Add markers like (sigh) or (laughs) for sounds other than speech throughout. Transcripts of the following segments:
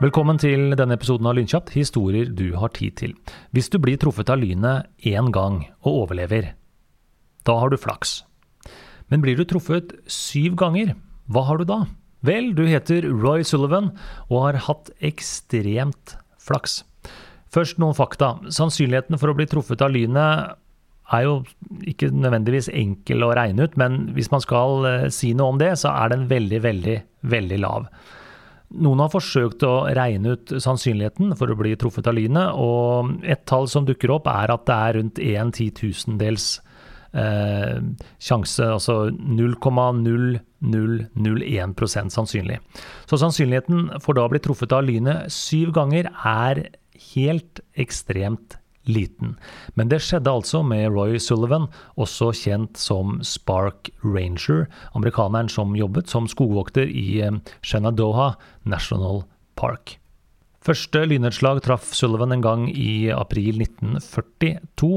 Velkommen til denne episoden av Lynkjapt, historier du har tid til. Hvis du blir truffet av lynet én gang og overlever, da har du flaks. Men blir du truffet syv ganger, hva har du da? Vel, du heter Roy Sullivan og har hatt ekstremt flaks. Først noen fakta. Sannsynligheten for å bli truffet av lynet er jo ikke nødvendigvis enkel å regne ut, men hvis man skal eh, si noe om det, så er den veldig, veldig, veldig lav. Noen har forsøkt å regne ut sannsynligheten for å bli truffet av lynet, og et tall som dukker opp, er at det er rundt 1 titusendels eh, sjanse, altså 0,0001% sannsynlig. Så sannsynligheten for da å bli truffet av lynet syv ganger er helt ekstremt liten. Men det skjedde altså med Roy Sullivan, også kjent som Spark Ranger, amerikaneren som jobbet som skogvokter i eh, Shenandoah National Park. Første lynnedslag traff Sullivan en gang i april 1942.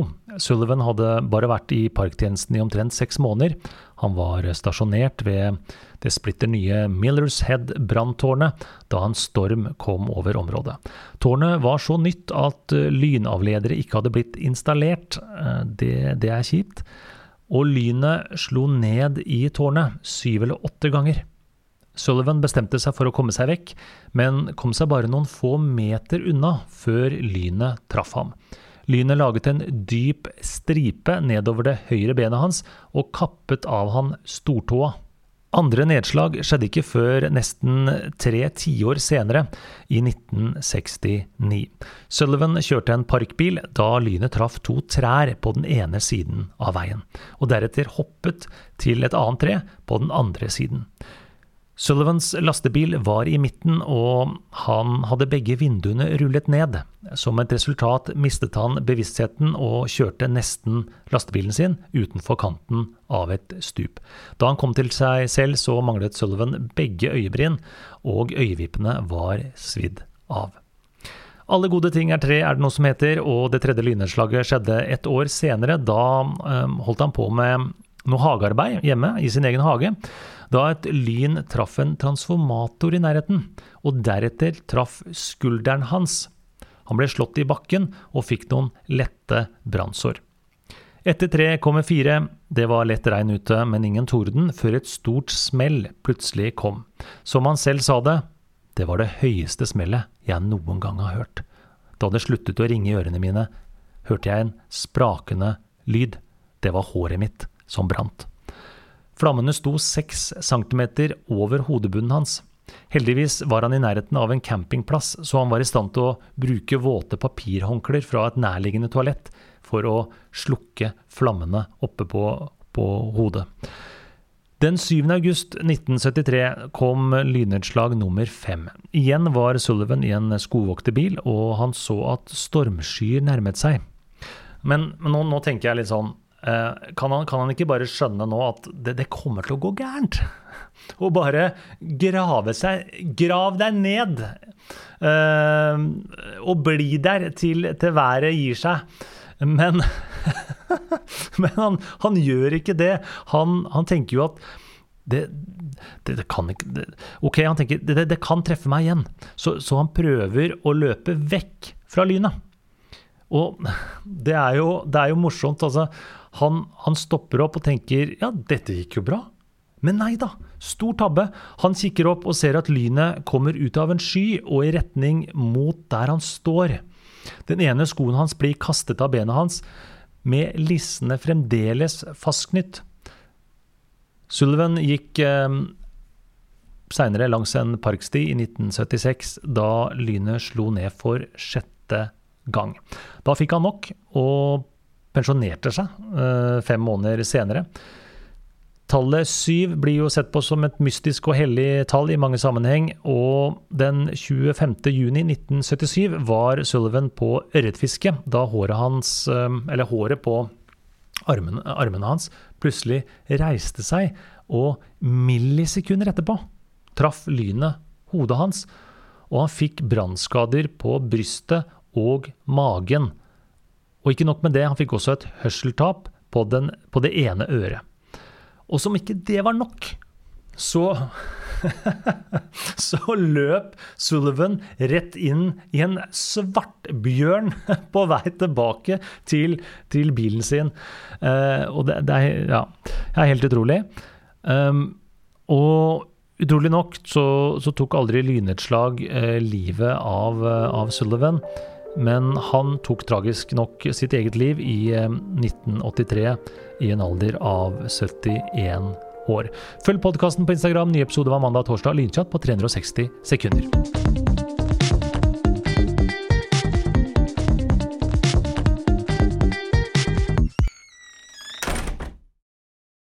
Sullivan hadde bare vært i parktjenesten i omtrent seks måneder. Han var stasjonert ved det splitter nye Millers Head-branntårnet da en storm kom over området. Tårnet var så nytt at lynavledere ikke hadde blitt installert. Eh, det, det er kjipt. Og lynet slo ned i tårnet syv eller åtte ganger. Sullivan bestemte seg for å komme seg vekk, men kom seg bare noen få meter unna før lynet traff ham. Lynet laget en dyp stripe nedover det høyre benet hans og kappet av han stortåa. Andre nedslag skjedde ikke før nesten tre tiår senere, i 1969. Sullivan kjørte en parkbil da lynet traff to trær på den ene siden av veien, og deretter hoppet til et annet tre på den andre siden. Sullivans lastebil var i midten, og han hadde begge vinduene rullet ned. Som et resultat mistet han bevisstheten og kjørte nesten lastebilen sin utenfor kanten av et stup. Da han kom til seg selv, så manglet Sullivan begge øyebryn, og øyevippene var svidd av. Alle gode ting er tre, er det noe som heter, og det tredje lynnedslaget skjedde et år senere. Da øh, holdt han på med noe hagearbeid hjemme i sin egen hage da et lyn traff en transformator i nærheten, og deretter traff skulderen hans. Han ble slått i bakken og fikk noen lette brannsår. Etter tre kommer fire. Det var lett regn ute, men ingen torden, før et stort smell plutselig kom. Som han selv sa det, det var det høyeste smellet jeg noen gang har hørt. Da det sluttet å ringe i ørene mine, hørte jeg en sprakende lyd. Det var håret mitt som brant. Flammene sto seks centimeter over hodebunnen hans. Heldigvis var han i nærheten av en campingplass, så han var i stand til å bruke våte papirhåndklær fra et nærliggende toalett for å slukke flammene oppe på, på hodet. Den 7. august 1973 kom lynnedslag nummer fem. Igjen var Sullivan i en skogvokterbil, og han så at stormskyer nærmet seg. Men, men nå, nå tenker jeg litt sånn kan han, kan han, ikke bare skjønne nå at det, det, kommer til å gå gærent? (laughs) Og bare grave seg Grav deg ned! Uh, og bli der til, til været gir seg. Men, (laughs) men han, han, gjør ikke det. Han, han tenker jo at det, det, det, kan ikke Ok, han tenker det kan treffe meg igjen. Så, så, han prøver å løpe vekk fra lynet. Og (laughs) det er jo, det er jo morsomt. altså han, han stopper opp og tenker ja, dette gikk jo bra. Men nei da, stor tabbe. Han kikker opp og ser at lynet kommer ut av en sky og i retning mot der han står. Den ene skoen hans blir kastet av benet hans, med lissene fremdeles fastknytt. Sullivan gikk eh, seinere langs en parksti i 1976, da lynet slo ned for sjette gang. Da fikk han nok, og pensjonerte seg eh, fem måneder senere. Tallet syv blir jo sett på som et mystisk og hellig tall i mange sammenheng, og den 25. juni 1977 var Sullivan på ørretfiske da håret hans, eh, håret på armene, armene hans plutselig reiste seg, og millisekunder etterpå traff lynet hodet hans, og han fikk brannskader på brystet og magen. Og ikke nok med det, han fikk også et hørseltap på, på det ene øret. Og som ikke det var nok, så, (laughs) så løp Sullivan rett inn i en svartbjørn på vei tilbake til, til bilen sin. Uh, og det, det, er, ja, er helt utrolig. Um, og utrolig nok så, så tok aldri lynnedslag uh, livet av, uh, av, Sullivan. Men han tok tragisk nok sitt eget liv i 1983 i en alder av 71 år. Følg podkasten på Instagram. Ny episode var mandag torsdag. Lynchat på 360 sekunder.